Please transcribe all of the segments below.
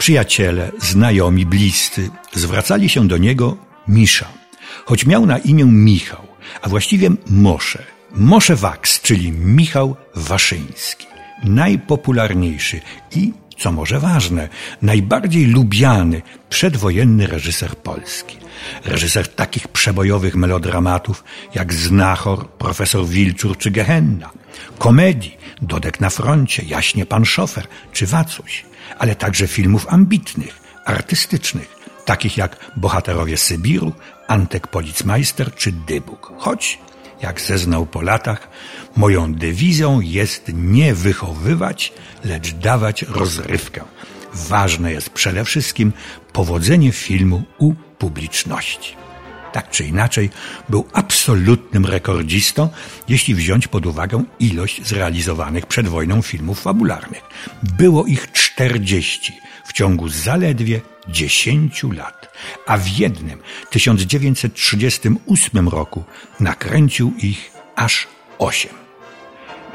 Przyjaciele, znajomi, bliscy zwracali się do niego Misza, choć miał na imię Michał, a właściwie Mosze. Mosze Waks, czyli Michał Waszyński. Najpopularniejszy i, co może ważne, najbardziej lubiany przedwojenny reżyser polski. Reżyser takich przebojowych melodramatów jak Znachor, Profesor Wilczur czy Gehenna. Komedii, Dodek na froncie, Jaśnie Pan Szofer czy Wacuś. Ale także filmów ambitnych, artystycznych, takich jak Bohaterowie Sybiru, Antek Policmeister czy Dybuk. Choć, jak zeznał po latach, moją dewizją jest nie wychowywać, lecz dawać rozrywkę. Ważne jest przede wszystkim powodzenie filmu u publiczności. Tak czy inaczej, był absolutnym rekordzistą, jeśli wziąć pod uwagę ilość zrealizowanych przed wojną filmów fabularnych. Było ich 40 w ciągu zaledwie 10 lat, a w jednym 1938 roku nakręcił ich aż 8.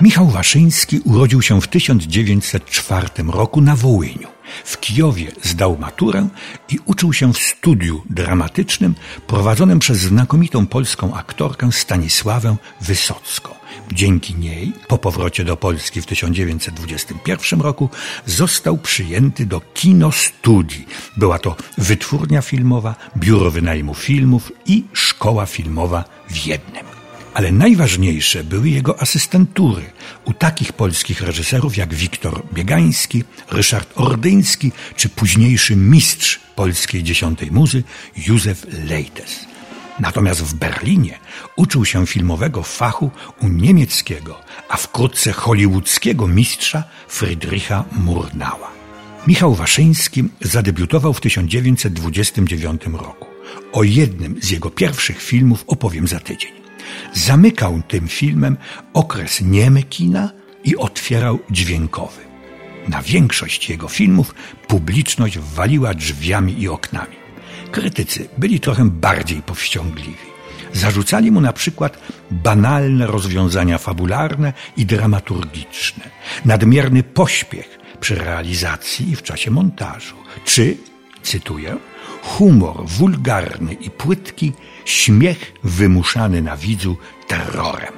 Michał Waszyński urodził się w 1904 roku na Wołyniu. W Kijowie zdał maturę i uczył się w studiu dramatycznym prowadzonym przez znakomitą polską aktorkę Stanisławę Wysocką. Dzięki niej, po powrocie do Polski w 1921 roku, został przyjęty do kinostudii. Była to wytwórnia filmowa, biuro wynajmu filmów i szkoła filmowa w jednym ale najważniejsze były jego asystentury u takich polskich reżyserów jak Wiktor Biegański, Ryszard Ordyński czy późniejszy mistrz polskiej dziesiątej muzy Józef Leites. Natomiast w Berlinie uczył się filmowego fachu u niemieckiego, a wkrótce hollywoodzkiego mistrza Friedricha Murnała. Michał Waszyński zadebiutował w 1929 roku. O jednym z jego pierwszych filmów opowiem za tydzień. Zamykał tym filmem okres niemy kina i otwierał dźwiękowy. Na większość jego filmów publiczność waliła drzwiami i oknami. Krytycy byli trochę bardziej powściągliwi. Zarzucali mu na przykład banalne rozwiązania fabularne i dramaturgiczne, nadmierny pośpiech przy realizacji i w czasie montażu, czy, cytuję, humor wulgarny i płytki, śmiech wymuszany na widzu terrorem.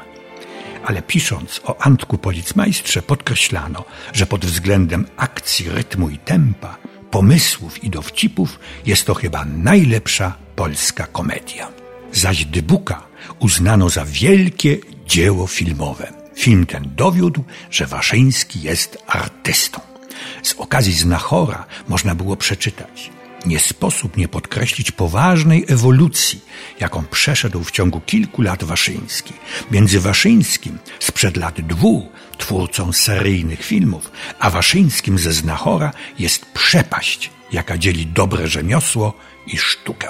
Ale pisząc o Antku Policmajstrze podkreślano, że pod względem akcji, rytmu i tempa, pomysłów i dowcipów jest to chyba najlepsza polska komedia. Zaś Dybuka uznano za wielkie dzieło filmowe. Film ten dowiódł, że Waszyński jest artystą. Z okazji Znachora można było przeczytać nie sposób nie podkreślić poważnej ewolucji, jaką przeszedł w ciągu kilku lat Waszyński. Między Waszyńskim sprzed lat dwóch, twórcą seryjnych filmów, a Waszyńskim ze Znachora jest przepaść, jaka dzieli dobre rzemiosło i sztukę.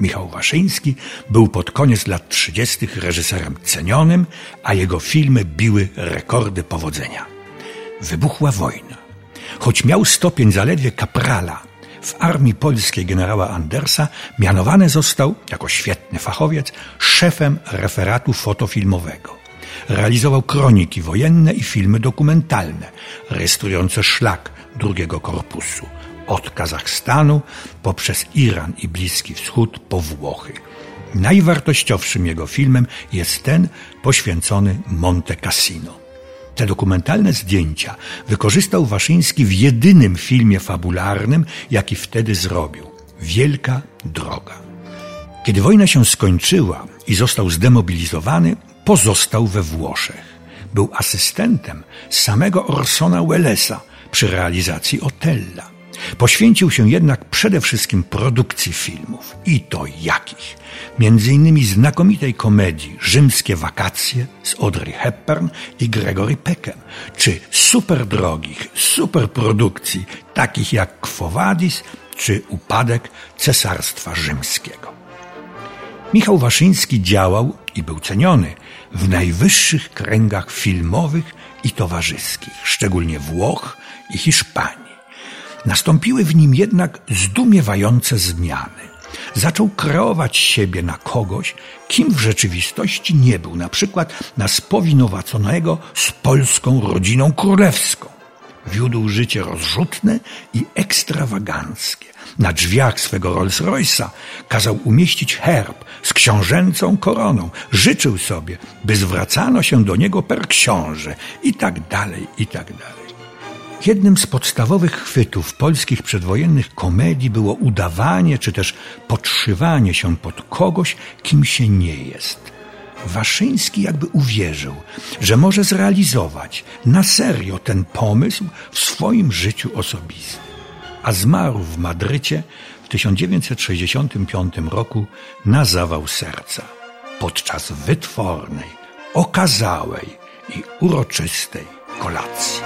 Michał Waszyński był pod koniec lat 30. reżyserem cenionym, a jego filmy biły rekordy powodzenia. Wybuchła wojna. Choć miał stopień zaledwie kaprala, w armii polskiej generała Andersa mianowany został, jako świetny fachowiec, szefem referatu fotofilmowego. Realizował kroniki wojenne i filmy dokumentalne, rejestrujące szlak drugiego korpusu, od Kazachstanu poprzez Iran i Bliski Wschód po Włochy. Najwartościowszym jego filmem jest ten poświęcony Monte Cassino. Te dokumentalne zdjęcia wykorzystał Waszyński w jedynym filmie fabularnym, jaki wtedy zrobił Wielka Droga. Kiedy wojna się skończyła i został zdemobilizowany, pozostał we Włoszech. Był asystentem samego Orsona Wellesa przy realizacji Otella. Poświęcił się jednak przede wszystkim produkcji filmów. I to jakich? Innymi znakomitej komedii Rzymskie wakacje z Audrey Hepburn i Gregory Peckem, czy super drogich, super produkcji takich jak Quo Vadis czy Upadek Cesarstwa Rzymskiego. Michał Waszyński działał i był ceniony w najwyższych kręgach filmowych i towarzyskich, szczególnie Włoch i Hiszpanii. Nastąpiły w nim jednak zdumiewające zmiany. Zaczął kreować siebie na kogoś, kim w rzeczywistości nie był, na przykład na spowinowaconego z polską rodziną królewską. wiódł życie rozrzutne i ekstrawaganckie. Na drzwiach swego Rolls Royce'a kazał umieścić herb z książęcą koroną. Życzył sobie, by zwracano się do niego per książę i tak dalej, i tak dalej. Jednym z podstawowych chwytów polskich przedwojennych komedii było udawanie czy też podszywanie się pod kogoś, kim się nie jest. Waszyński jakby uwierzył, że może zrealizować na serio ten pomysł w swoim życiu osobistym. A zmarł w Madrycie w 1965 roku na zawał serca podczas wytwornej, okazałej i uroczystej Colazzi.